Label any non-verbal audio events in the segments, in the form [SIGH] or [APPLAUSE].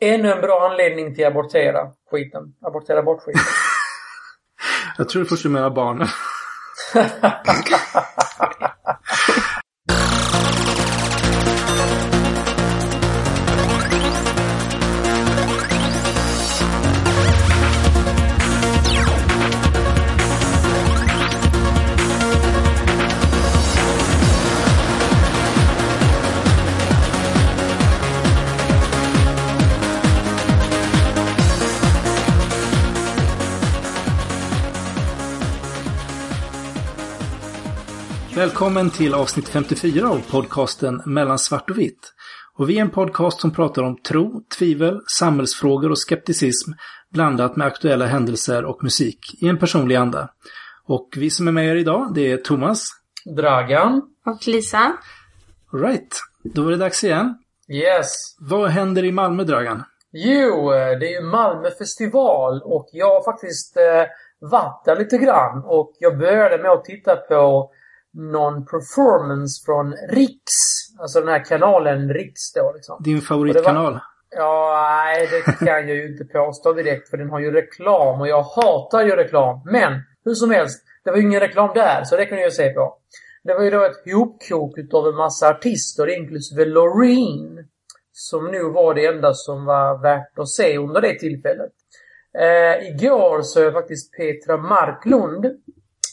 Ännu en bra anledning till att abortera skiten. Abortera bort skiten. [LAUGHS] Jag tror först du menar barnen. Välkommen till avsnitt 54 av podcasten Mellan svart och vitt. Och vi är en podcast som pratar om tro, tvivel, samhällsfrågor och skepticism blandat med aktuella händelser och musik i en personlig anda. Och vi som är med er idag, det är Thomas. Dragan. Och Lisa. Right, då är det dags igen. Yes. Vad händer i Malmö, Dragan? Jo, eh, det är ju Malmö festival och jag har faktiskt eh, varit där lite grann och jag började med att titta på någon performance från Riks. Alltså den här kanalen Riks då liksom. Din favoritkanal? Var... Ja, nej det kan jag ju inte påstå direkt för den har ju reklam och jag hatar ju reklam. Men hur som helst, det var ju ingen reklam där så det kan jag ju se på. Det var ju då ett hopkok utav en massa artister inklusive Loreen. Som nu var det enda som var värt att se under det tillfället. Eh, igår så jag faktiskt Petra Marklund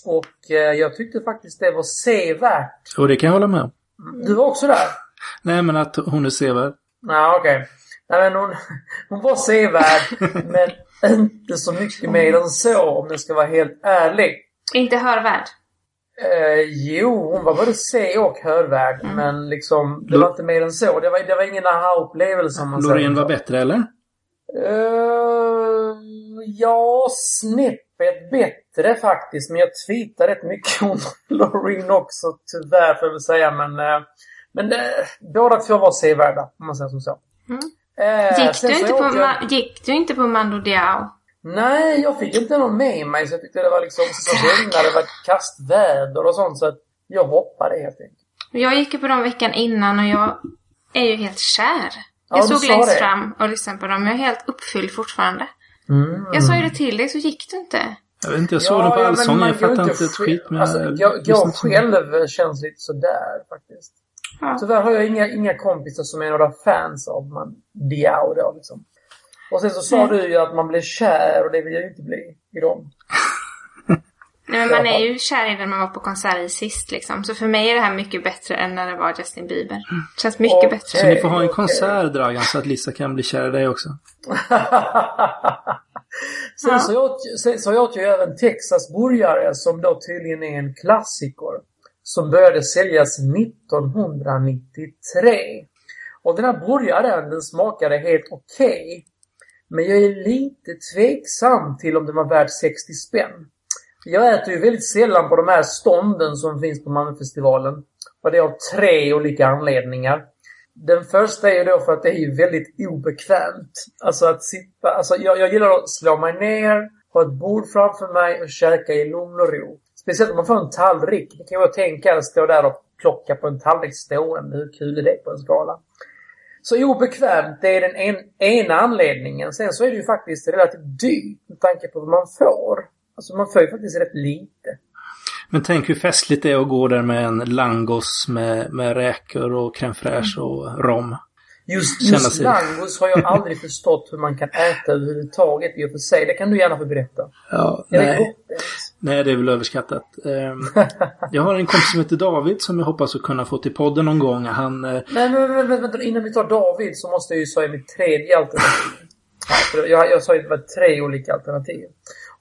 och eh, jag tyckte faktiskt det var sevärt. Och det kan jag hålla med om. Du var också där? Nej, men att hon är sevärd. Nej, okej. Okay. Nej, men hon, [LAUGHS] hon var sevärd, [LAUGHS] men inte så mycket mer än så om jag ska vara helt ärlig. Inte hörvärd? Eh, jo, hon var både se och hörvärd, mm. men liksom det var inte mer än så. Det var, det var ingen aha-upplevelse om man Loreen var bättre, eller? Uh, ja, snäppet bättre faktiskt. Men jag tweetar rätt mycket om [LAUGHS] Loreen också, tyvärr får jag väl säga. Men, uh, men det, båda två var sevärda, om man säger som så. Mm. Uh, gick, du inte på jag... gick du inte på Mando Diao? Nej, jag fick inte någon med mig. Så jag tyckte det var liksom så regnar, det var kastväder och sånt. Så att jag hoppade helt enkelt. Jag gick ju på dem veckan innan och jag är ju helt kär. Jag ja, stod längst det. fram och lyssnade på dem. Jag är helt uppfylld fortfarande. Mm. Jag sa ju det till dig så gick du inte. Jag vet inte, jag såg ja, den på Allsång. Ja, jag fattar inte ett skit med... Alltså, jag, jag själv känns lite sådär faktiskt. Ja. Tyvärr har jag inga, inga kompisar som är några fans av man Diao då liksom. Och sen så sa mm. du ju att man blir kär och det vill jag ju inte bli i dem. [LAUGHS] Nej, men man är ju kär i den man var på konsert i sist liksom. Så för mig är det här mycket bättre än när det var Justin Bieber. Det känns mycket okay, bättre. Så ni får ha en konsert Dragan så att Lisa kan bli kär i dig också. [LAUGHS] sen ja. så, åt, sen så åt jag även som då tydligen är en klassiker. Som började säljas 1993. Och den här burgaren den smakade helt okej. Okay, men jag är lite tveksam till om den var värd 60 spänn. Jag äter ju väldigt sällan på de här stånden som finns på Malmöfestivalen. Och det är av tre olika anledningar. Den första är ju då för att det är ju väldigt obekvämt. Alltså att sitta, alltså jag, jag gillar att slå mig ner, ha ett bord framför mig och käka i lugn och ro. Speciellt om man får en tallrik. Det kan jag tänka att stå där och plocka på en tallrik stående. Hur kul är det på en skala? Så obekvämt, det är den en, ena anledningen. Sen så är det ju faktiskt relativt dyrt med tanke på vad man får. Alltså man får ju faktiskt rätt lite. Men tänk hur festligt det är att gå där med en langos med, med räkor och crème fraîche och rom. Just, just langos har jag aldrig [LAUGHS] förstått hur man kan äta överhuvudtaget i och för sig. Det kan du gärna få berätta. Ja, är nej. det gott Nej, det är väl överskattat. Ehm, jag har en kompis som heter David som jag hoppas att kunna få till podden någon gång. Han... Eh, men, men, men, men vänta, innan vi tar David så måste jag ju säga mitt tredje alternativ. [LAUGHS] jag, jag sa ju att det var tre olika alternativ.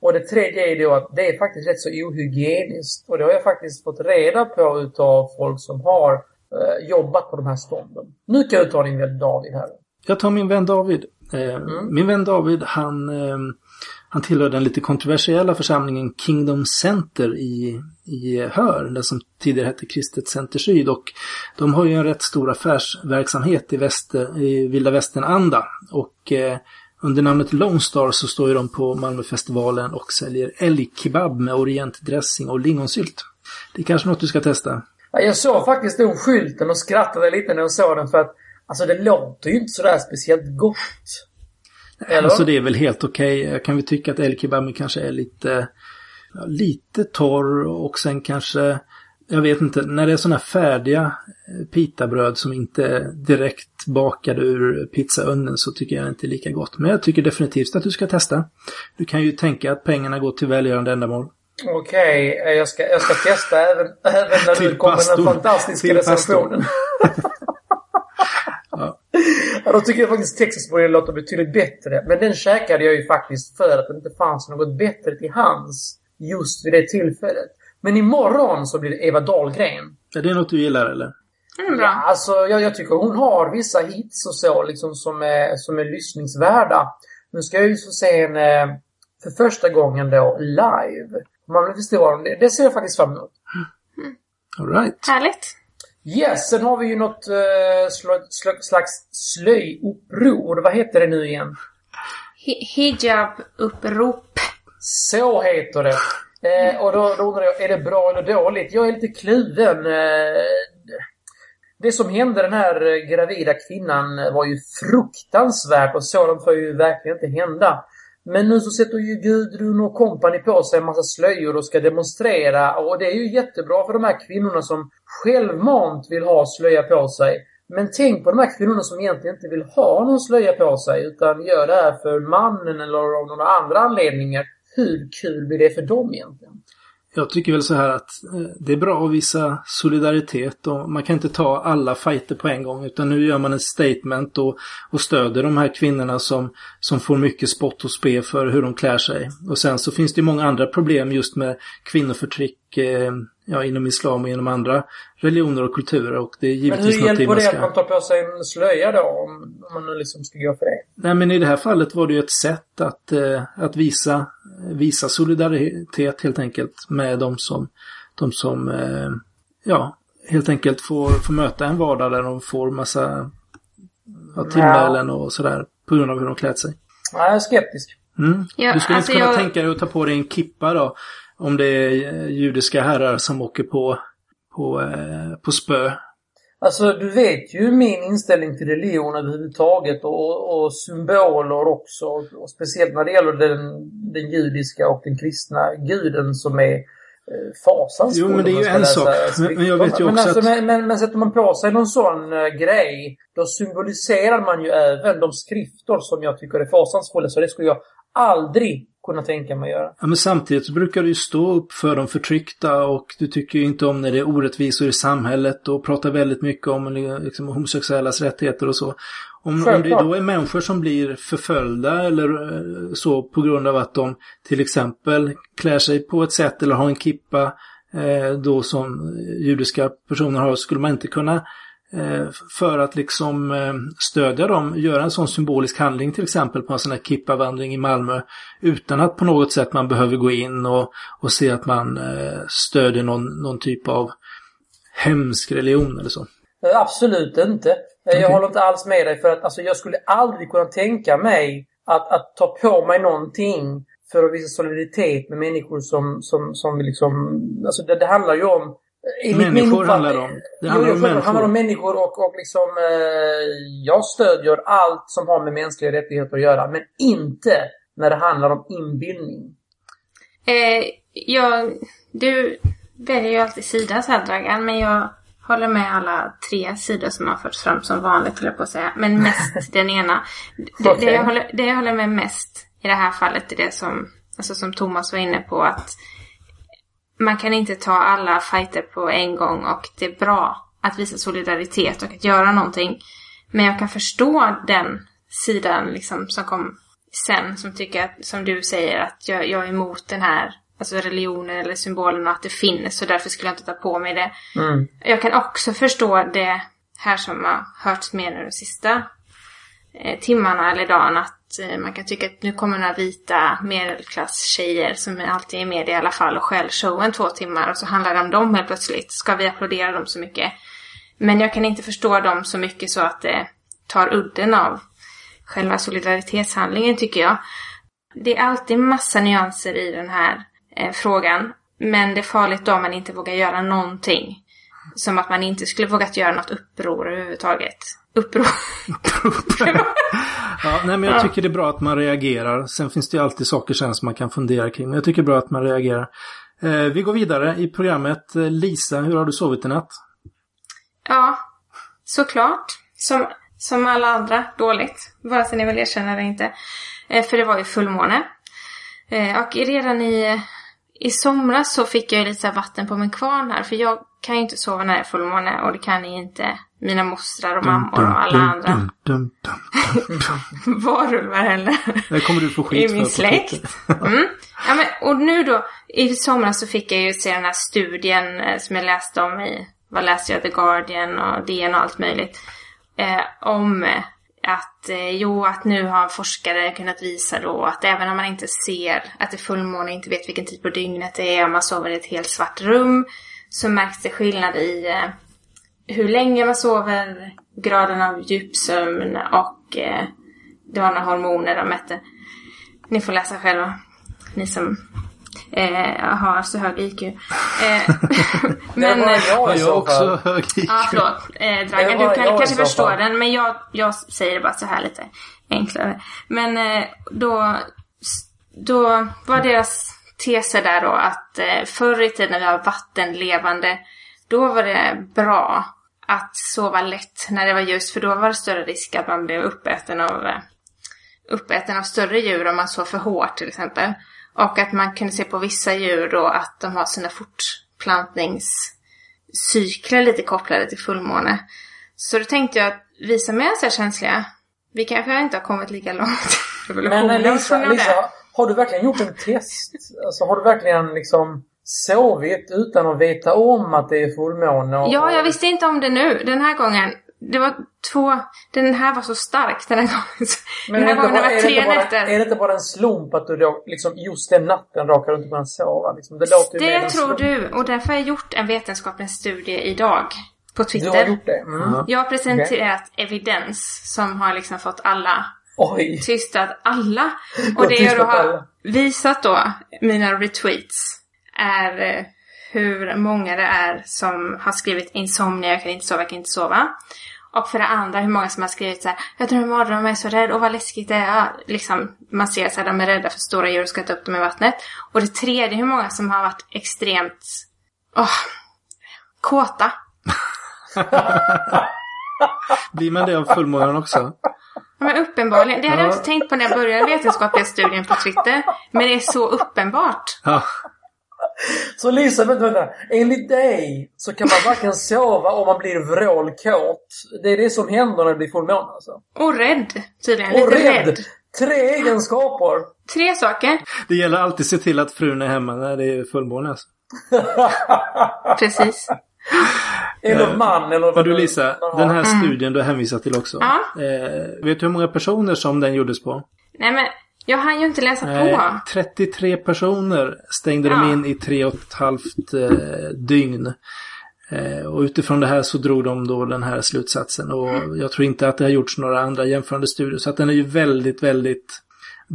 Och det tredje är då att det är faktiskt rätt så ohygieniskt. Och det har jag faktiskt fått reda på utav folk som har eh, jobbat på de här stånden. Nu kan du ta din vän David här. Jag tar min vän David. Eh, mm. Min vän David han, eh, han tillhör den lite kontroversiella församlingen Kingdom Center i, i Hör, den som tidigare hette Kristet Center Syd. Och de har ju en rätt stor affärsverksamhet i, väster, i vilda västern-anda. Och eh, under namnet Lone Star så står ju de på Malmöfestivalen och säljer älgkebab med orientdressing och lingonsylt. Det är kanske något du ska testa? Ja, jag såg faktiskt den skylten och skrattade lite när jag såg den för att alltså det låter ju inte sådär speciellt gott. Eller? Alltså det är väl helt okej. Okay. Jag kan väl tycka att El Kebab kanske är lite, lite torr och sen kanske jag vet inte, när det är sådana färdiga eh, pitabröd som inte är direkt bakade ur pizzaugnen så tycker jag inte är lika gott. Men jag tycker definitivt att du ska testa. Du kan ju tänka att pengarna går till välgörande ändamål. Okej, okay, jag, ska, jag ska testa även, [LAUGHS] även när du kommer med den fantastiska recensionen. [LAUGHS] ja. ja, då tycker jag faktiskt Texasburgare låter betydligt bättre. Men den käkade jag ju faktiskt för att det inte fanns något bättre till hands just vid det tillfället. Men imorgon så blir det Eva Dahlgren. Är det något du gillar eller? Mm, bra. Ja, alltså jag, jag, tycker hon har vissa hits och så liksom som är, som är lyssningsvärda. Nu ska jag ju få se henne för första gången då live. Man vill förstå det. Det ser jag faktiskt fram emot. Mm. Alright. Härligt. Yes, sen har vi ju något uh, sl sl slags slöjuppror. Vad heter det nu igen? Hijab-upprop. Så heter det. Eh, och då, då undrar jag, är det bra eller dåligt? Jag är lite kluven. Eh, det som hände den här gravida kvinnan var ju fruktansvärt och sådant får ju verkligen inte hända. Men nu så sätter ju Gudrun och kompani på sig en massa slöjor och ska demonstrera och det är ju jättebra för de här kvinnorna som självmant vill ha slöja på sig. Men tänk på de här kvinnorna som egentligen inte vill ha någon slöja på sig utan gör det här för mannen eller av några andra anledningar hur kul blir det för dem egentligen? Jag tycker väl så här att eh, det är bra att visa solidaritet och man kan inte ta alla fighter på en gång utan nu gör man ett statement och, och stöder de här kvinnorna som, som får mycket spott och spe för hur de klär sig. Och sen så finns det många andra problem just med kvinnoförtryck eh, ja, inom islam och inom andra religioner och kulturer. Och det är givetvis men hur hjälper det att man tar på sig en slöja då? Om, om man nu liksom ska gå för det? Nej, men i det här fallet var det ju ett sätt att, eh, att visa, visa solidaritet helt enkelt med de som, de som eh, ja, helt enkelt får, får möta en vardag där de får massa ja, tillmälen och sådär på grund av hur de klätt sig. Nej, jag är skeptisk. Mm. Ja, du skulle alltså inte kunna jag... tänka dig att ta på dig en kippa då? Om det är judiska herrar som åker på, på, eh, på spö. Alltså du vet ju min inställning till religion överhuvudtaget och, och symboler också. Och speciellt när det gäller den, den judiska och den kristna guden som är eh, fasansfull. Jo men det är ju en sak. Men, men, jag vet ju också men alltså, att... Men, men, men sätter man på sig någon sån uh, grej då symboliserar man ju även de skrifter som jag tycker är fasansfulla. Så det skulle jag aldrig kunna tänka mig att göra. Ja, men samtidigt så brukar du ju stå upp för de förtryckta och du tycker ju inte om när det är orättvisor i samhället och pratar väldigt mycket om liksom, homosexuellas rättigheter och så. Om, om det då är människor som blir förföljda eller eh, så på grund av att de till exempel klär sig på ett sätt eller har en kippa eh, då som judiska personer har, skulle man inte kunna Eh, för att liksom eh, stödja dem, göra en sån symbolisk handling till exempel på en sån här kippavandring i Malmö utan att på något sätt man behöver gå in och, och se att man eh, stödjer någon, någon typ av hemsk religion eller så. Absolut inte. Jag okay. håller inte alls med dig för att alltså, jag skulle aldrig kunna tänka mig att, att ta på mig någonting för att visa solidaritet med människor som, som, som liksom... Alltså det, det handlar ju om människor handlar det om. Det handlar jo, om människor. handlar om människor och, och liksom eh, jag stödjer allt som har med mänskliga rättigheter att göra. Men inte när det handlar om inbildning. Eh, jag, du väljer ju alltid sida så här Dragan, men jag håller med alla tre sidor som har förts fram som vanligt, höll jag på att säga. Men mest [LAUGHS] den ena. Det, okay. det, jag håller, det jag håller med mest i det här fallet är det som, alltså som Thomas var inne på att man kan inte ta alla fighter på en gång och det är bra att visa solidaritet och att göra någonting. Men jag kan förstå den sidan liksom som kom sen som tycker att, som du säger, att jag, jag är emot den här alltså religionen eller symbolen och att det finns och därför skulle jag inte ta på mig det. Mm. Jag kan också förstå det här som har hörts mer nu de sista Eh, timmarna eller dagen att Eh, man kan tycka att nu kommer några vita medelklasstjejer som alltid är med i alla fall och skäl showen två timmar och så handlar det om dem helt plötsligt. Ska vi applådera dem så mycket? Men jag kan inte förstå dem så mycket så att det tar udden av själva solidaritetshandlingen tycker jag. Det är alltid massa nyanser i den här eh, frågan. Men det är farligt då om man inte vågar göra någonting. Som att man inte skulle vågat göra något uppror överhuvudtaget uppror. [LAUGHS] ja, nej, men jag tycker det är bra att man reagerar. Sen finns det ju alltid saker sen som man kan fundera kring. Men jag tycker det är bra att man reagerar. Eh, vi går vidare i programmet. Eh, Lisa, hur har du sovit i natt? Ja, såklart. Som, som alla andra, dåligt. Vare sig ni vill erkänna det eller inte. Eh, för det var ju fullmåne. Eh, och redan i, i somras så fick jag lite vatten på min kvarn här. För jag kan ju inte sova när det är fullmåne och det kan ni inte mina mostrar och mammor och alla andra [LAUGHS] varulvar heller. Det kommer du få skit I min släkt. [LAUGHS] Mm. Ja, men, och nu då, i somras så fick jag ju se den här studien eh, som jag läste om i, vad läste jag, The Guardian och DN och allt möjligt. Eh, om eh, att, eh, jo, att nu har forskare kunnat visa då att även om man inte ser att det är fullmåne inte vet vilken tid på dygnet det är, om man sover i ett helt svart rum, så märks det skillnad i eh, hur länge man sover, graden av djupsömn och eh, det var några hormoner de mätte. Ni får läsa själva. Ni som eh, har så hög IQ. Eh, [LAUGHS] men, det var jag jag så också hög IQ? ja, förlåt. Eh, Dragan, du kan kanske så förstå fall. den, men jag, jag säger det bara så här lite enklare. Men eh, då, då var deras teser där då att eh, förr i tiden när vi var vattenlevande, då var det bra att sova lätt när det var ljust, för då var det större risk att man blev uppäten av, eh, uppäten av större djur om man sov för hårt till exempel. Och att man kunde se på vissa djur då att de har sina fortplantningscykler lite kopplade till fullmåne. Så då tänkte jag att vi som är så här känsliga, vi kanske inte har kommit lika långt Men eh, Lisa. Lisa, har du verkligen gjort en test? Alltså har du verkligen liksom sovit utan att veta om att det är fullmåne? och- Ja, jag visste inte om det nu. Den här gången, det var två, den här var så stark den här gången. Men den här gången bara- var tre bara- nätter. Är det inte bara en slump att du då, liksom, just den natten råkar du inte kunna sova? Liksom, det låter Det tror slump. du, och därför har jag gjort en vetenskaplig studie idag på Du Twitter. har gjort det? Mm. Jag har presenterat evidens som har liksom fått alla Oj! tystat alla. [LAUGHS] Och det jag då har visat då, mina retweets, är eh, hur många det är som har skrivit insomnia, jag kan inte sova, jag kan inte sova. Och för det andra hur många som har skrivit så här, jag drömmer mardrömmar, jag är så rädd, och vad läskigt det är. Liksom, man ser så här, de är rädda för stora djur och ska ta upp dem i vattnet. Och det tredje, hur många som har varit extremt, åh, kåta. [LAUGHS] Blir man det av fullmånen också? Men uppenbarligen, det hade jag Ja. inte tänkt på när jag började vetenskapliga studien på Twitter. Men det är så uppenbart. Så Lisa, vänta, vänta. Enligt dig så kan man varken sova om man blir vrålkåt. Det är det som händer när det blir fullmåne alltså. Och rädd, tydligen. Och Lite rädd! rädd. Tre egenskaper! Tre saker. Det gäller alltid att se till att frun är hemma när det är fullmåne. Alltså. Precis. [LAUGHS] Eller man eller vad du Lisa, den här studien du har hänvisat till också. Mm. Ja. Eh, vet du hur många personer som den gjordes på? Nej men, jag hann ju inte läsa Nej, på. 33 personer stängde de Ja. in i tre och ett halvt eh, dygn. Eh, och utifrån det här så drog de då den här slutsatsen. Och Mm. jag tror inte att det har gjorts några andra jämförande studier. Så att den är ju väldigt, väldigt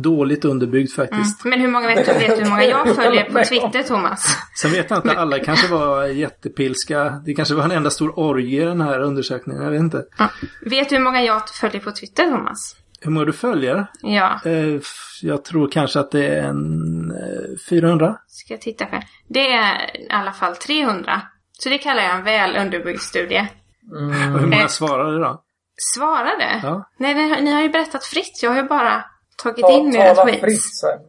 dåligt underbyggd faktiskt. Men hur många vet du, vet du hur många jag följer på [LAUGHS] Twitter, Thomas? Sen vet jag inte, alla kanske var jättepilska. Det kanske var en enda stor orgie i den här undersökningen. Jag vet inte. Ja. Vet du hur många jag följer på Twitter, Thomas? Hur många du följer? Ja, Eh, jag tror kanske att det är en eh, 400. ska jag titta själv. Det är i alla fall 300. Så det kallar jag en väl underbyggd studie. Och hur många Eh. svarade då? Svarade? Ja. Nej, ni, ni har ju berättat fritt. Jag har ju bara tagit Ta, in era tala tweets. fritt sen.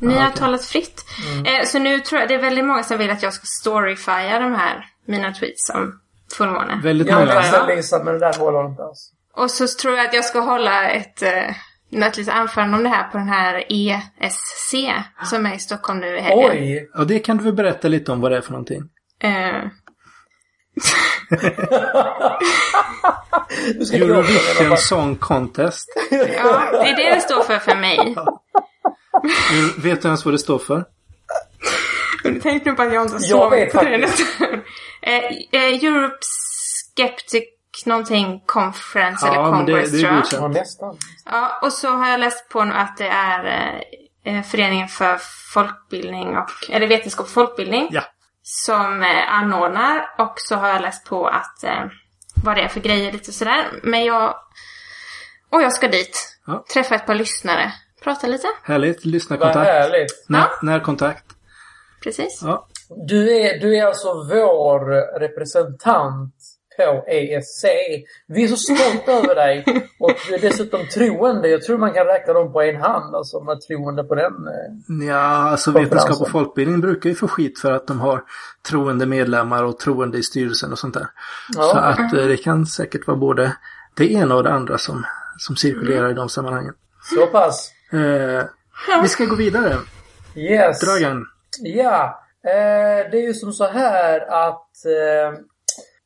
Ni har okej. talat fritt. Eh, så nu tror jag det är väldigt många som vill att jag ska storyfya de här, mina tweets om fullmåne. Väldigt Jag är många. ledsen Lisa, men det där håller inte alls. Och så tror jag att jag ska hålla ett, eh, ett litet anförande om det här på den här ESC som är i Stockholm nu i helgen. Oj! Ja, det kan du väl berätta lite om vad det är för någonting? Eh, [LAUGHS] [LAUGHS] [LAUGHS] Eurovision. Song Contest. ja, det är det det står för för mig. Du vet du ens vad det står för? Tänk nu på att jag inte har Jag vet sovit på det faktiskt. nästan. [LAUGHS] eh, eh, Europe Skeptic någonting conference eller Ja, det, congress det tror är jag. Nästan. Ja, och så har jag läst på nu att det är eh, eh, Föreningen för folkbildning och, eller vetenskap och folkbildning Ja. som eh, anordnar och så har jag läst på att eh, vad det är för grejer lite sådär. Men jag... Och jag ska dit. Ja. Träffa ett par lyssnare. Prata lite. Härligt. Vad Lyssnarkontakt. härligt. När, Ja. Närkontakt. Precis. Ja. Du är, du är alltså vår representant på ESC. Vi är så stolta [LAUGHS] över dig. Och du är dessutom troende. Jag tror man kan räkna dem på en hand. Alltså man är troende på den. eh. Ja, alltså vetenskap och folkbildning brukar ju få skit för att de har troende medlemmar och troende i styrelsen och sånt där. Ja. Så att eh, det kan säkert vara både det ena och det andra som, som cirkulerar i de sammanhangen. Så pass. Eh, vi ska gå vidare. Yes. Dragan. Ja, eh, det är ju som så här att eh,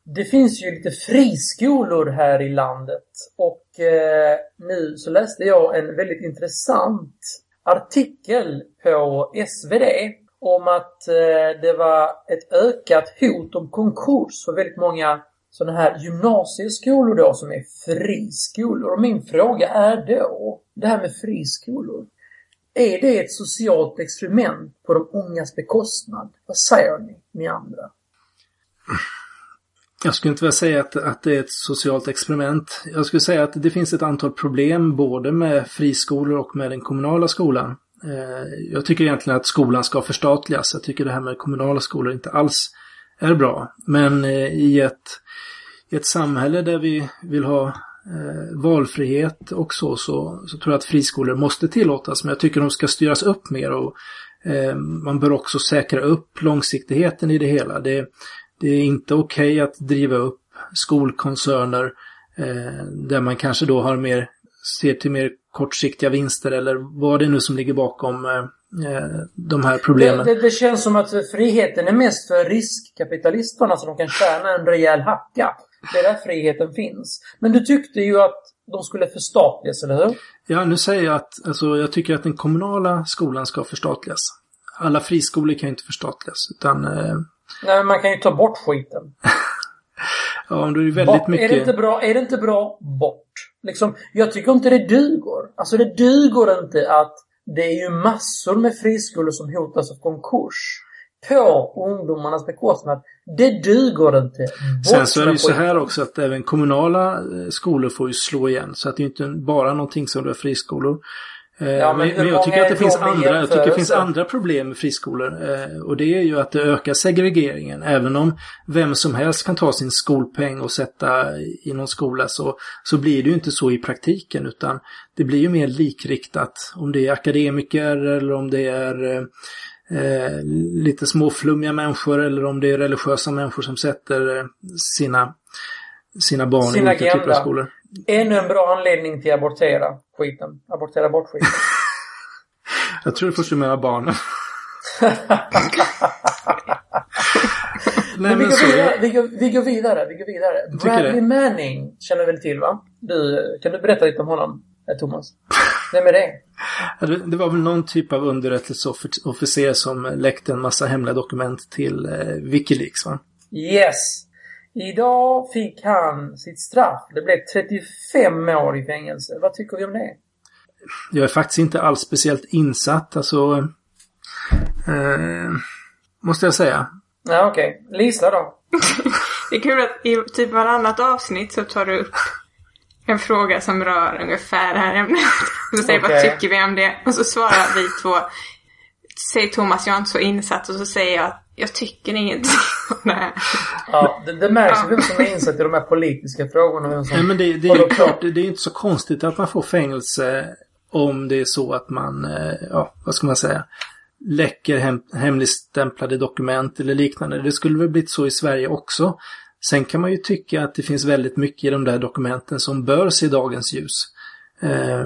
det finns ju lite friskolor här i landet. Och eh, nu så läste jag en väldigt intressant artikel på SvD om att eh, det var ett ökat hot om konkurs för väldigt många sådana här gymnasieskolor då som är friskolor. Och min fråga är då, det här med friskolor. Är det ett socialt experiment på de ungas bekostnad? Vad säger ni, ni andra? [CLEARS THROAT] Jag skulle inte vilja säga att, att det är ett socialt experiment. Jag skulle säga att det finns ett antal problem både med friskolor och med den kommunala skolan. Eh, jag tycker egentligen att skolan ska förstatligas. Jag tycker det här med kommunala skolor inte alls är bra. Men eh, i ett, i ett samhälle där vi vill ha eh, valfrihet och så, så, så tror jag att friskolor måste tillåtas. Men jag tycker de ska styras upp mer och man bör också säkra upp långsiktigheten i det hela. Det, det är inte okej att driva upp skolkoncerner eh, där man kanske då har mer, ser till mer kortsiktiga vinster eller vad det är nu som ligger bakom eh, eh, de här Det, problemen. det, det känns som att friheten är mest för riskkapitalisterna så de kan tjäna en rejäl hacka. Det är där friheten finns. Men du tyckte ju att de skulle förstatligas, eller hur? Ja, nu säger jag att alltså, jag tycker att den kommunala skolan ska förstatligas. Alla friskolor kan ju inte förstatligas utan eh, Nej, men man kan ju ta bort skiten. [LAUGHS] ja, är det väldigt Bort. mycket... Är det inte bra? Är det inte bra? Bort. Liksom, jag tycker inte det duger. Alltså det duger inte att det är ju massor med friskolor som hotas av konkurs. På ungdomarnas bekostnad. Det duger inte. Bort Sen så är det ju så här också att även kommunala eh, skolor får ju slå igen. Så att det är inte bara någonting som rör friskolor. Eh, Ja, men men, jag tycker att det finns andra, jag tycker det finns andra problem med friskolor. Eh, och det är ju att det ökar segregeringen. Även om vem som helst kan ta sin skolpeng och sätta i någon skola så, så blir det ju inte så i praktiken. Utan det blir ju mer likriktat. Om det är akademiker eller om det är eh, lite småflummiga människor eller om det är religiösa människor som sätter eh, sina, sina barn Sin i olika typer av agenda. skolor. Ännu en bra anledning till att abortera skiten. Abortera bort skiten. [LAUGHS] Jag tror du menar barnen. Nej Men vi, går så, vidare, vi, går, vi går vidare. Vi går vidare. Bradley det. Manning känner väl till va? Du, kan du berätta lite om honom, eh, Thomas? Vem är det? det, det var väl någon typ av underrättelseofficer som läckte en massa hemliga dokument till eh, Wikileaks va? Yes. Idag fick han sitt straff. Det blev 35 år i fängelse. Vad tycker vi om det? Jag är faktiskt inte alls speciellt insatt, alltså... Eh, måste jag säga. Ja, okej. Lisa då? [LAUGHS] Det är kul att i typ varannat avsnitt så tar du upp en fråga som rör ungefär det här ämnet. Och så säger vad Okej. tycker vi om det? Och så svarar vi två. Säger Thomas, jag är inte så insatt. Och så säger jag, jag tycker ingenting om det här. Ja, det, det märks ju Ja. vem som är insatt i de här politiska frågorna. Vem som Nej men det, det är klart, det det är inte så konstigt att man får fängelse om det är så att man, eh, ja, vad ska man säga, läcker hem, hemligstämplade dokument eller liknande. Det skulle väl blivit så i Sverige också. Sen kan man ju tycka att det finns väldigt mycket i de där dokumenten som bör se dagens ljus. Eh,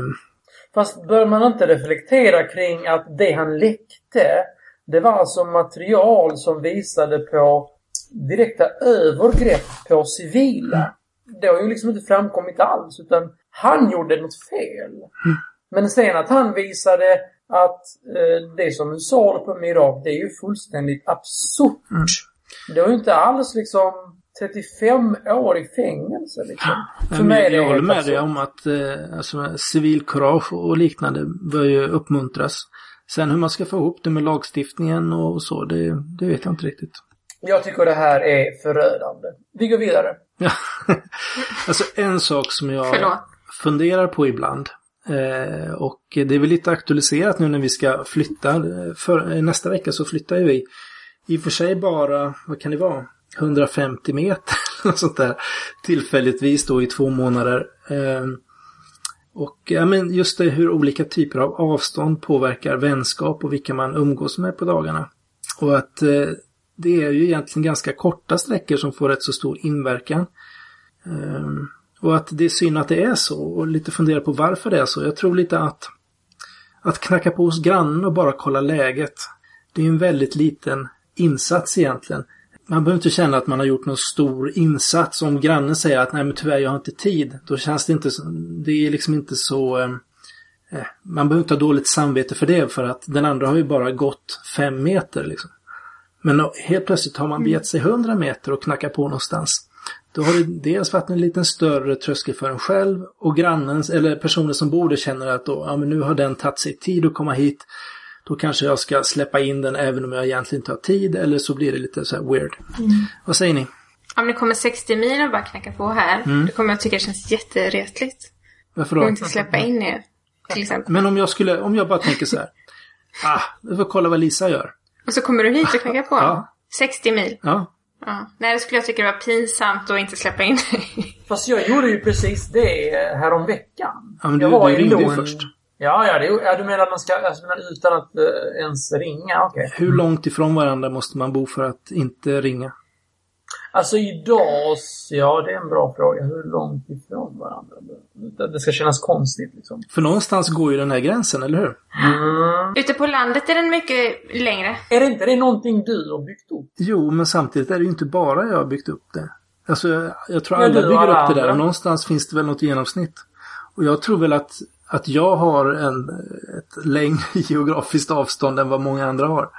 Fast bör man inte reflektera kring att det han läckte, det var alltså material som visade på direkta övergrepp på civila. Det har ju liksom inte framkommit alls, utan han gjorde något fel. Men sen att han visade att eh, det som USA håller på med idag, det är ju fullständigt absurt. Det var ju inte alls liksom 35 år i fängelse liksom. Nej, men jag, det jag håller med dig om att eh, alltså, civilkurage och liknande bör ju uppmuntras. Sen hur man ska få ihop det med lagstiftningen och så, det, det vet jag inte riktigt. Jag tycker det här är förödande. Vi går vidare. Ja. [LAUGHS] alltså en sak som jag Förlåt. funderar på ibland. Eh, och det är väl lite aktualiserat nu när vi ska flytta. För, eh, nästa vecka så flyttar ju vi. I och för sig bara, vad kan det vara? 150 meter [LAUGHS] och sånt där. Tillfälligtvis då i två månader. Eh, och ja, men just det hur olika typer av avstånd påverkar vänskap och vilka man umgås med på dagarna. Och att eh, det är ju egentligen ganska korta sträckor som får rätt så stor inverkan. Ehm, och att det är synd att det är så och lite fundera på varför det är så. Jag tror lite att att knacka på hos grannen och bara kolla läget. Det är en väldigt liten insats egentligen. Man behöver inte känna att man har gjort någon stor insats. Om grannen säger att nej men tyvärr jag har inte tid. Då känns det inte så, det är liksom inte så eh, man behöver inte ha dåligt samvete för det för att den andra har ju bara gått fem meter liksom. Men helt plötsligt har man begett sig 100 meter och knackat på någonstans. Då har det dels varit en liten större tröskel för en själv och grannen eller personen som bor där känner att då, ja men nu har den tagit sig tid att komma hit. Då kanske jag ska släppa in den även om jag egentligen inte har tid eller så blir det lite så här weird. Mm. Vad säger ni? Om det kommer 60 mil och bara knacka på här, mm. då kommer jag tycka det känns jätteretligt. Varför då? Och inte släppa in er, till exempel. Men om jag skulle, om jag bara tänker så här. [LAUGHS] ah, vi får kolla vad Lisa gör. Och så kommer du hit och knackar på? Ja. 60 mil? Ja. ja. Nej, då skulle jag tycka det var pinsamt att inte släppa in dig. Fast jag gjorde ju precis det här om veckan. Ja, men du, jag var du ringde ju först. Ja, ja, det, ja, du menar att man ska, alltså, utan att uh, ens ringa? Okay. Hur långt ifrån varandra måste man bo för att inte ringa? Alltså idag, ja det är en bra fråga. Hur långt ifrån varandra? Det ska kännas konstigt liksom. För någonstans går ju den här gränsen, eller hur? Mm. Ute på landet är den mycket längre. Är det inte det någonting du har byggt upp? Jo, men samtidigt är det ju inte bara jag har byggt upp det. Alltså, jag, jag tror alla ja, bygger upp det där och någonstans finns det väl något genomsnitt. Och jag tror väl att, att jag har en, ett längre [LAUGHS] geografiskt avstånd än vad många andra har.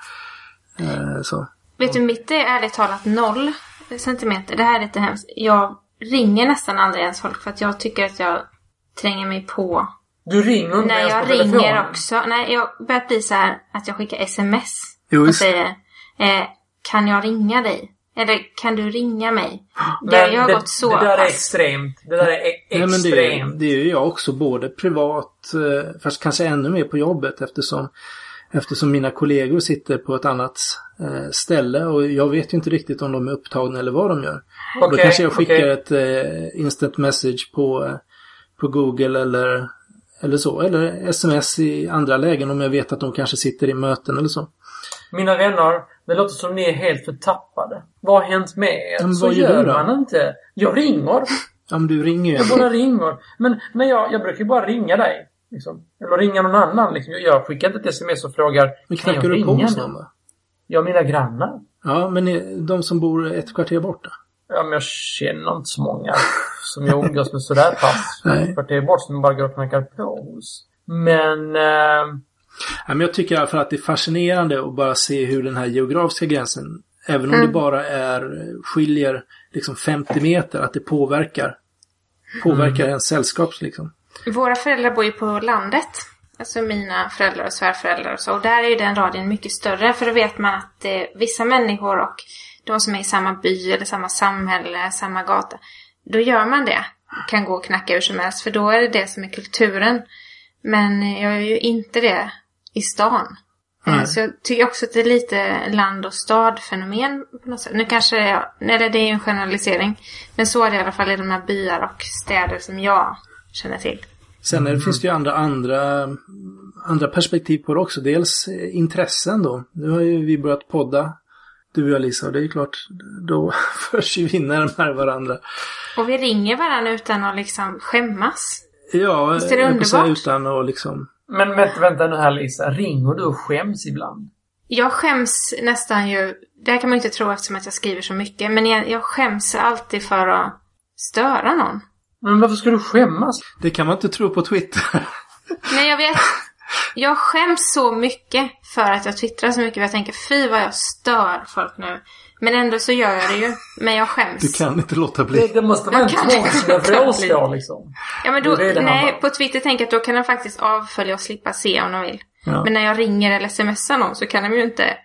Eh, så. Vet du, mitt är ärligt talat noll centimeter. Det här är lite hemskt. Jag ringer nästan aldrig ens folk för att jag tycker att jag tränger mig på. Du ringer inte Nej, jag ringer också. Nej, jag börjar bli så här att jag skickar sms. Jo, och säger eh, Kan jag ringa dig? Eller kan du ringa mig? Men [GASPS] Det, jag har det, gått så Det där är pass. extremt. Det där är e- Nej, men det, extremt. det är ju jag också, både privat, eh, fast kanske ännu mer på jobbet eftersom, eftersom mina kollegor sitter på ett annat eh, ställe och jag vet ju inte riktigt om de är upptagna eller vad de gör. Då Okej, kanske jag skickar okej. ett eh, instant message på, på Google eller, eller så. Eller sms i andra lägen om jag vet att de kanske sitter i möten eller så. Mina vänner, det låter som ni är helt förtappade. Vad har hänt med er? Men Så vad gör du då? man inte. Jag ringer. Ja men du ringer ju. Jag bara ringer. Men, men jag, jag brukar ju bara ringa dig. Liksom. Eller ringa någon annan. Liksom. Jag skickar inte ett sms och frågar Men knackar du på hos någon då? Ja, mina grannar. Ja, men de som bor ett kvarter borta? Ja, men jag känner inte så många som jag umgås med sådär pass. [LAUGHS] Det är bort som jag bara går och knackar på hos. Men... Eh, Ja, men jag tycker i alla fall att det är fascinerande att bara se hur den här geografiska gränsen, även om Mm. det bara är, skiljer liksom 50 meter, att det påverkar. Påverkar ens sällskaps liksom. Våra föräldrar bor ju på landet. Alltså mina föräldrar och svärföräldrar och så. Och där är ju den radien mycket större. För då vet man att eh, vissa människor och de som är i samma by eller samma samhälle, samma gata. Då gör man det. Kan gå och knacka hur som helst. För då är det det som är kulturen. Men jag är ju inte det i stan. Eh, Nej. Så jag tycker också att det är lite land och stad-fenomen på något sätt. Nu kanske jag, eller det är ju en generalisering. Men så är det i alla fall i de här byar och städer som jag känner till. Sen är det, finns det ju andra, andra, andra perspektiv på det också. Dels eh, intressen då. Nu har ju vi börjat podda, du och jag Lisa, och det är ju klart, då [LAUGHS] förs ju vi närmare varandra. Och vi ringer varandra utan att liksom skämmas. Ja, Visst är det att säga underbart? utan att liksom... men vänta, vänta nu här Lisa. Ringer du och skäms ibland? Jag skäms nästan ju, det här kan man inte tro eftersom att jag skriver så mycket, men jag, jag skäms alltid för att störa någon. Men varför ska du skämmas? Det kan man inte tro på Twitter. Nej, jag vet. [LAUGHS] Jag skäms så mycket för att jag twittrar så mycket. för Jag tänker, fy vad jag stör folk nu. Men ändå så gör jag det ju. Men jag skäms. Du kan inte låta bli. Det, det måste vara en Jag kan tvång inte som jag låta bli. förstår liksom. Ja men då, nej, på Twitter tänker jag att då kan de faktiskt avfölja och slippa se om de vill. Ja. Men när jag ringer eller smsar någon så kan de ju inte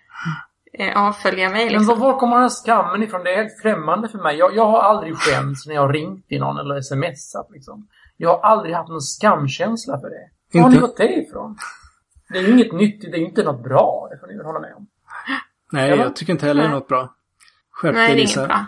eh, avfölja mig. Men Liksom. var, var kommer den här skammen ifrån? Det är helt främmande för mig. Jag, jag har aldrig skämts när jag har ringt till någon eller smsat liksom. Jag har aldrig haft någon skamkänsla för det. Var har ni Inte? fått det ifrån? Det är ju inget nytt, det är ju inte något bra. Det får ni väl hålla med om. Nej, jag tycker inte heller det är något bra. Skärp Nej, det är inget bra.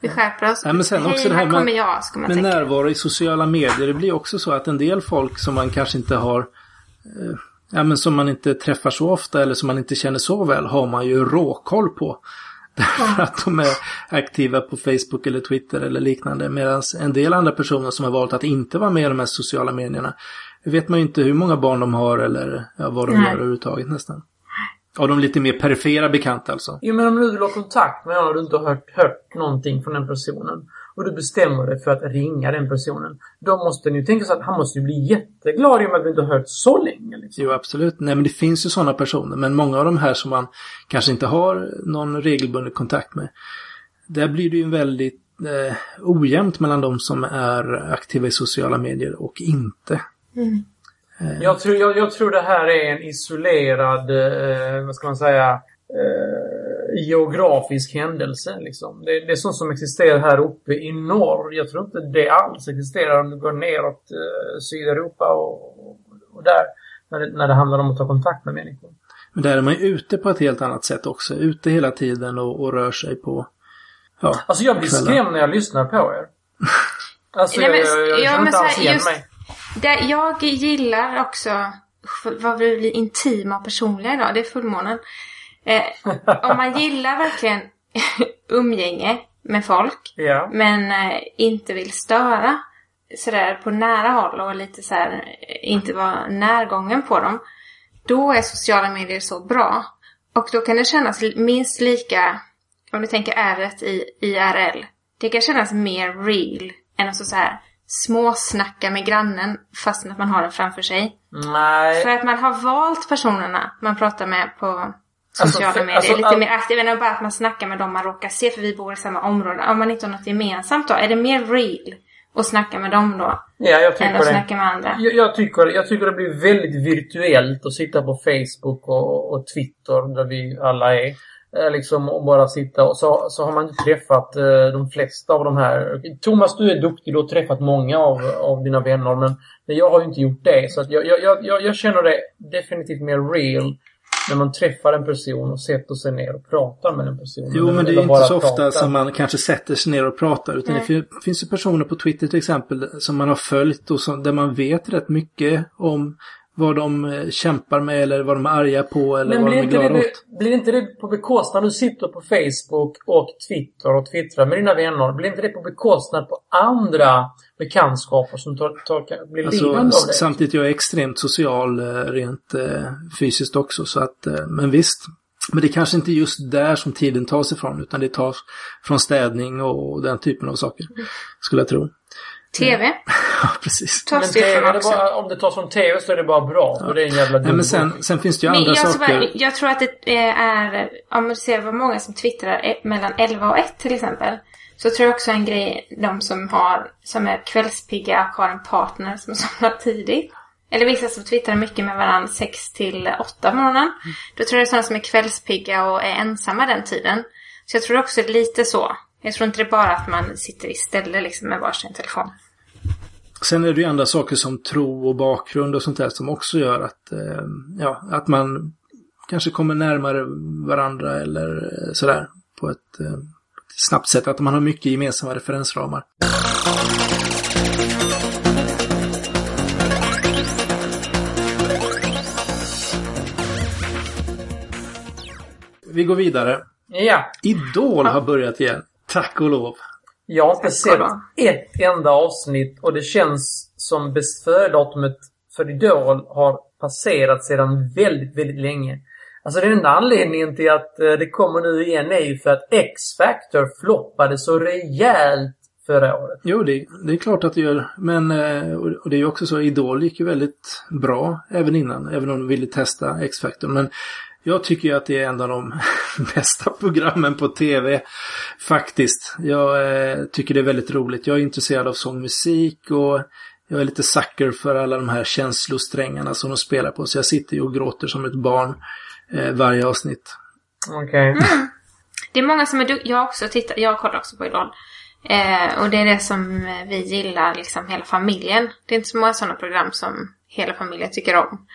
Vi skärper oss. Nej, men sen Hej, också det här här kommer jag, ska man Med tänka. närvaro i sociala medier, det blir också så att en del folk som man kanske inte har eh, Ja men som man inte träffar så ofta eller som man inte känner så väl har man ju råkoll på. [LAUGHS] Därför att de är aktiva på Facebook eller Twitter eller liknande. Medan en del andra personer som har valt att inte vara med i de här sociala medierna vet man ju inte hur många barn de har eller ja, vad de Nej. gör överhuvudtaget nästan. Av de lite mer perifera bekanta alltså. Jo, men om du vill ha kontakt med någon och du inte har hört, hört någonting från den personen och du bestämmer dig för att ringa den personen. Då måste ni ju tänka så att han måste ju bli jätteglad i och med att vi inte har hört så länge. Liksom. Jo, absolut. Nej, men det finns ju sådana personer. Men många av de här som man kanske inte har någon regelbunden kontakt med. Där blir det ju väldigt eh, ojämnt mellan de som är aktiva i sociala medier och inte. Jag, tror, jag, jag tror det här är en isolerad, eh, vad ska man säga, eh, geografisk händelse. Liksom. Det, det är sånt som existerar här uppe i norr. Jag tror inte det alls existerar om du går neråt eh, Sydeuropa och, och där. När det, när det handlar om att ta kontakt med människor. Men där är man ju ute på ett helt annat sätt också. Ute hela tiden och, och rör sig på... Ja, Alltså jag blir skrämd när jag lyssnar på er. [LAUGHS] Alltså Nej, jag, men- jag, jag, jag ja, känner inte alls igen just- mig. Det, jag gillar också vad vi blir intima och personliga idag. Det är fullmånen. Eh, [LAUGHS] om man gillar verkligen [LAUGHS] umgänge med folk Ja. men eh, inte vill störa sådär på nära håll och lite så här eh, inte vara närgången på dem. Då är sociala medier så bra. Och då kan det kännas minst lika, om du tänker r i IRL, det kan kännas mer real än att så så här småsnacka med grannen fastän att man har den framför sig. Nej. För att man har valt personerna man pratar med på sociala Alltså, för- medier. alltså, lite all- mer aktiv än bara att man snackar med dem man råkar se för vi bor i samma område. Om man inte har något gemensamt då, är det mer real att snacka med dem då? Ja, jag Än tycker att det. snacka med andra? Jag, jag, tycker, jag tycker det blir väldigt virtuellt att sitta på Facebook och, och Twitter där vi alla är. Eh, Liksom och bara sitta och så, så har man inte träffat eh, de flesta av de här. Thomas, du är duktig. Du har träffat många av, av dina vänner men, men jag har ju inte gjort det. Så att jag, jag, jag- jag, känner det definitivt mer real när man träffar en person och sätter sig ner och pratar med den personen. Jo, men det är ju inte så ofta pratar. som man kanske sätter sig ner och pratar. Utan det fin- finns ju personer på Twitter till exempel som man har följt och som, där man vet rätt mycket om vad de eh, kämpar med eller vad de är arga på eller Men vad blir de är inte, glada det, åt. blir inte det på bekostnad, du sitter på Facebook och Twitter och twittrar med dina vänner, blir inte det på bekostnad på andra bekantskaper som tar, tar, blir Alltså, lidande av det? samtidigt jag är extremt social eh, rent eh, fysiskt också. Så att, men visst. Men det är kanske inte just där som tiden tas ifrån utan det tas från städning och den typen av saker. Skulle jag tro. TV [LAUGHS] Ja, precis. tas Men TV, det bara, om det tas från TV så är det bara bra, för det är en jävla dum men sen, sen finns det ju Men andra jag, saker. bara, jag tror att det är, om man ser vad många som twittrar eh, mellan 11 och 1 till exempel. Så tror jag också en grej, de som har, som är kvällspigga och har en partner som [LAUGHS] somnar tidigt. Eller vissa som twittrar mycket med varandra 6 till 8 på morgonen. Då tror jag det är sådana som är kvällspigga och är ensamma den tiden. Så jag tror också det är lite så. Jag tror inte det är bara att man sitter istället liksom med varsin telefon. Sen är det ju andra saker som tro och bakgrund och sånt där som också gör att, eh, ja, att man kanske kommer närmare varandra eller eh, sådär på ett eh, snabbt sätt. Att man har mycket gemensamma referensramar. Vi går vidare. Ja, Idol har börjat igen. Tack och lov. jag har inte sett ett enda avsnitt och det känns som bäst före-datumet för Idol har passerat sedan väldigt, väldigt länge. Alltså den enda anledningen till att eh, det kommer nu igen är ju för att X-Factor floppade så rejält förra året. Jo, det, det är klart att det gör. Men eh, och och det är ju också så, Idol gick ju väldigt bra även innan. Även om de ville testa X-Factor. Men jag tycker ju att det är en av de [LAUGHS] bästa programmen på tv. Faktiskt. Jag eh, tycker det är väldigt roligt. Jag är intresserad av sångmusik och jag är lite sucker för alla de här känslosträngarna som de spelar på. Så jag sitter ju och gråter som ett barn eh, varje avsnitt. Okej. Det är många som är duktiga. Jag har också tittat, jag kollar också på Idol. Eh, och det är det som eh, vi gillar, liksom hela familjen. Det är inte så många sådana program som hela familjen tycker om.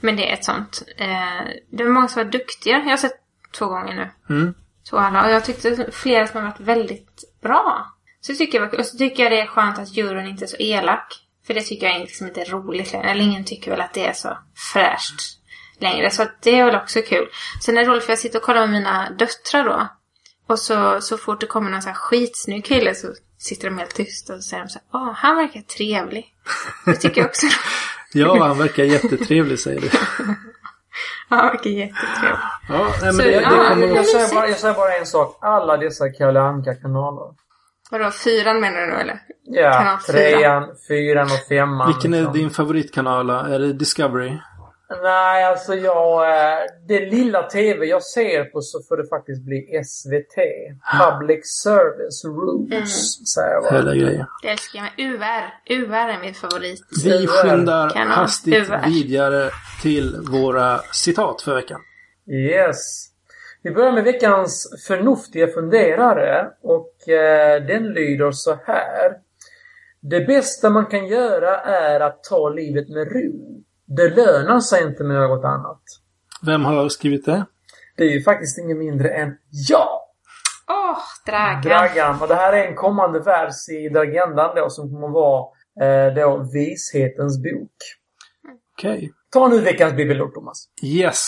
Men det är ett sånt. Eh, det är många som är duktiga. Jag har sett två gånger nu. Mm. Två alla. Och jag tyckte flera som har varit väldigt bra. Så tycker jag, och så tycker jag det är skönt att juryn inte är så elak. För det tycker jag liksom inte är roligt längre. Eller ingen tycker väl att det är så fräscht längre. Så det är väl också kul. Sen är det roligt för jag sitter och kollar med mina döttrar då. Och så, så fort det kommer någon så här skitsnygg kille så sitter de helt tysta och så säger de så här, åh, han verkar trevlig. Det tycker jag också. Ja, han verkar jättetrevlig säger du. Ja, [LAUGHS] han verkar jättetrevlig. Ja, nej, men det, det kommer Jag säger, bara, jag säger bara en sak. Alla dessa Kalle Anka-kanaler. Vadå, fyran menar du nu eller? Ja, trean, fyran och femman. Vilken är liksom. din favoritkanal? Är det Discovery? Nej, alltså jag... eh, Det lilla TV jag ser på så får det faktiskt bli SVT. Public Service Rules, säger jag bara. Hela grejer. Det älskar jag med. UR. UR är min favorit. Vi skyndar Kanal. hastigt UR. vidare till våra citat för veckan. Yes. Vi börjar med veckans förnuftiga funderare och eh, den lyder så här. Det bästa man kan göra är att ta livet med ro. Det lönar sig inte med något annat. Vem har skrivit det? Det är ju faktiskt ingen mindre än jag! Åh, Dragan. Dragan. Och det här är en kommande vers i Dragendan då som kommer att vara eh, då Vishetens bok. Okej. Ta nu veckans bibelord Thomas. Yes.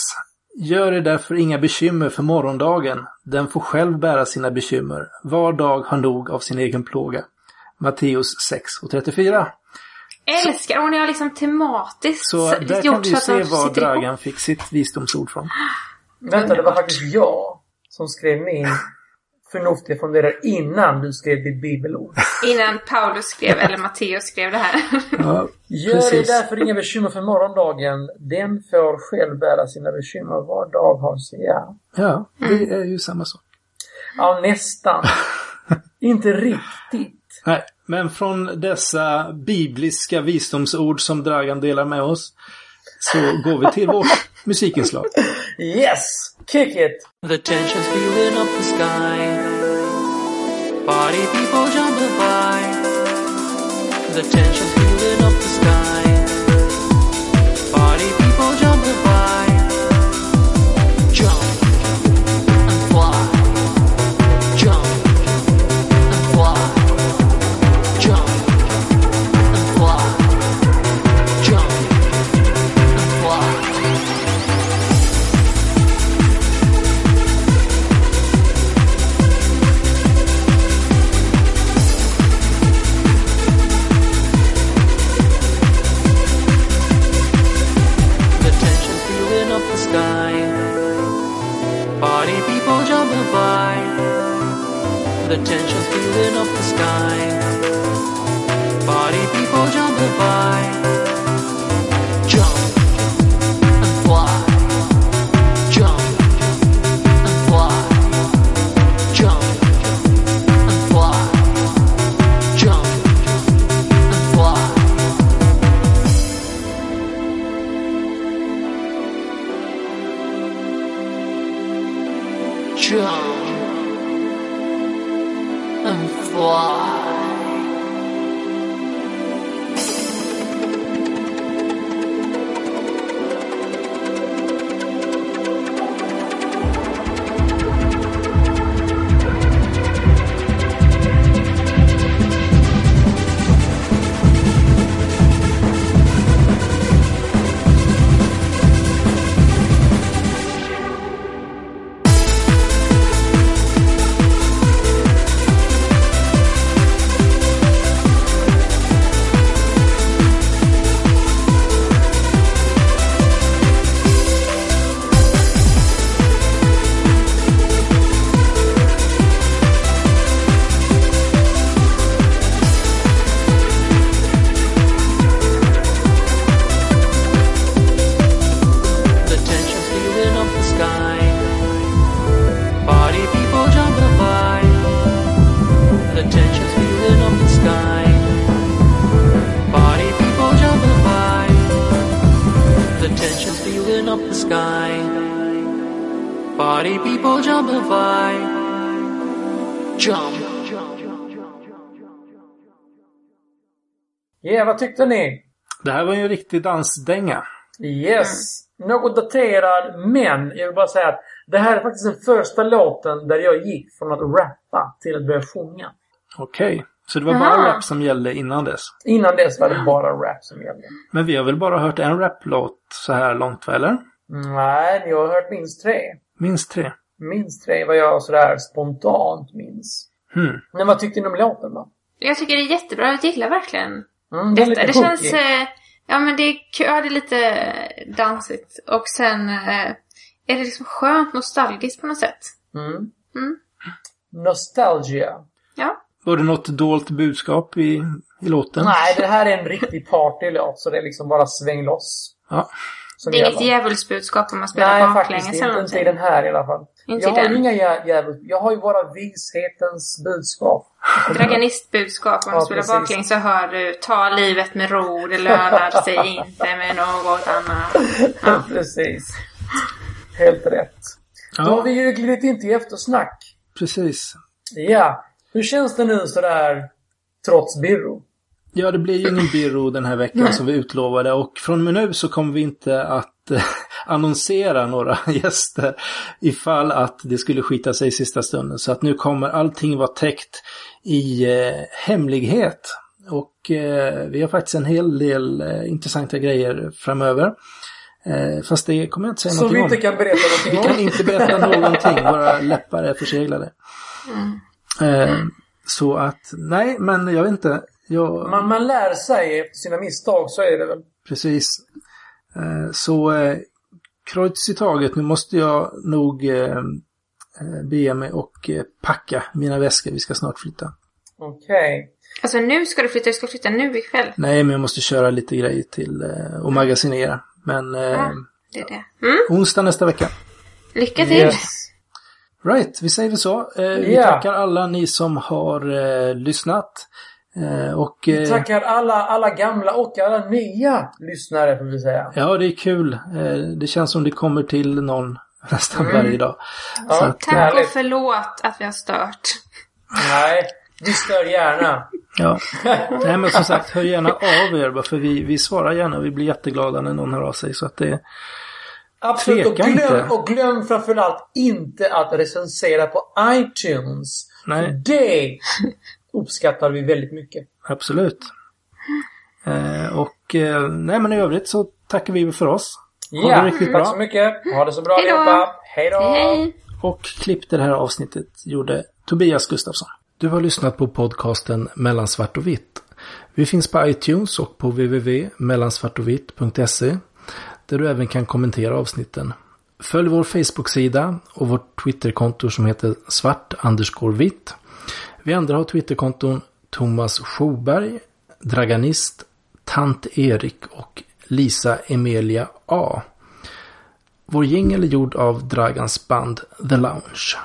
Gör er därför inga bekymmer för morgondagen. Den får själv bära sina bekymmer. Var dag har nog av sin egen plåga. Matteus 6 och 34. Älskar! Och ni har liksom tematiskt Så där gjort kan vi se var. Dragan fick sitt visdomsord från. Vänta, det var faktiskt jag som skrev min förnuftiga funderare innan du skrev ditt bibelord. [LAUGHS] Innan Paulus skrev, eller Matteus skrev det här. Ja, Gör precis. därför inga bekymmer för morgondagen. Den får själv bära sina bekymmer. Var dag har sin... Ja, Ja, det är ju samma sak. ja nästan. [LAUGHS] Inte riktigt. Nej, men från dessa bibliska visdomsord som Dragan delar med oss så går vi till vårt [LAUGHS] musikinslag. Yes! Kick it! The tension's feeling up the sky. Party people jumping by. The tension's Vad tyckte ni? Det här var ju en riktig dansdänga. Yes. Något daterad, men jag vill bara säga att det här är faktiskt den första låten där jag gick från att rappa till att börja sjunga. Okej. Så det var Aha. bara rap som gällde innan dess. Innan dess var det bara rap som gällde. Men vi har väl bara hört en raplåt så här långt, va, eller? Nej, ni har hört minst tre. Minst tre. Minst tre vad jag sådär spontant minns. Hmm. Men vad tyckte ni om låten då? Jag tycker det är jättebra. Jag gillar verkligen Mm, det lite Det känns... Eh, ja, men det är, kul- ja, det är lite dansigt. Och sen eh, är det liksom skönt nostalgiskt på något sätt. Mm. Mm. Nostalgia. Ja. Var det något dolt budskap i, i låten? Nej, det här är en riktig partylåt så det är liksom bara sväng loss. Ja. Som Det är inget djävulsbudskap om man spelar Nej, baklänges faktiskt eller inte. Inte i någonting. den här i alla fall. Inte jag har den. inga jä- djävul... Jag har ju bara vishetens budskap. Draganistbudskap. Om Ja, man spelar precis. baklänges så hör du ta livet med ro, det lönar sig [LAUGHS] inte med något annat. [LAUGHS] Ja. Precis. Helt rätt. Då har Ja, vi ju glidit in till eftersnack. precis. Ja. Hur känns det nu sådär trots Birro? Ja, det blir ju ingen Birro den här veckan som vi utlovade och från och med nu så kommer vi inte att eh, [LAUGHS] annonsera några [LAUGHS] gäster ifall att det skulle skita sig i sista stunden. Så att nu kommer allting vara täckt i eh, hemlighet. Och eh, vi har faktiskt en hel del eh, intressanta grejer framöver. Eh, fast det kommer jag inte säga Som någonting vi om. inte kan berätta Vi någonting kan om. inte berätta någonting, [LAUGHS] våra läppar är förseglade. Eh, så att, nej, men jag vet inte. Jag, Man, man lär sig efter sina misstag, så är det väl. Precis. Eh, Så eh, kreuz i taget, nu måste jag nog eh, bege mig och eh, packa mina väskor. Vi ska snart flytta. Okej. Alltså nu ska du flytta, du ska flytta nu ikväll. Nej, men jag måste köra lite grejer till eh, och magasinera. Men eh, Ja. Det är det. Mm. onsdag nästa vecka. Lycka till! Yes. Right, vi säger väl så. Eh, vi Ja. tackar alla ni som har eh, lyssnat. Eh, och eh, Tackar alla, alla gamla och alla nya lyssnare, får vi säga. ja, det är kul. Eh, det känns som det kommer till någon [LAUGHS] nästan varje dag. Ja, Så att, Tack och förlåt att vi har stört. Nej, vi stör gärna. Ja. Nej men som sagt, hör gärna av er för vi, vi svarar gärna och vi blir jätteglada när någon hör av sig. Så att det, Absolut. Och glöm, inte. och glöm framförallt inte att recensera på iTunes. Nej. Det uppskattar vi väldigt mycket. absolut. Eh, och eh, nej men i övrigt så tackar vi för oss. Ha Ja, det riktigt tack bra. så mycket. Ha det så bra allihopa. Hej då! Hej! Och klippte det här avsnittet gjorde Tobias Gustafsson. Du har lyssnat på podcasten Mellan svart och vitt. Vi finns på iTunes och på www.mellansvartovitt.se där du även kan kommentera avsnitten. Följ vår Facebook-sida och vårt Twitterkonto som heter svart vitt. Vi andra har Twitterkonton Thomas Schoberg, Draganist, Tant Erik och Lisa Emilia A. Vår jingel är gjord av Dragans band The Lounge.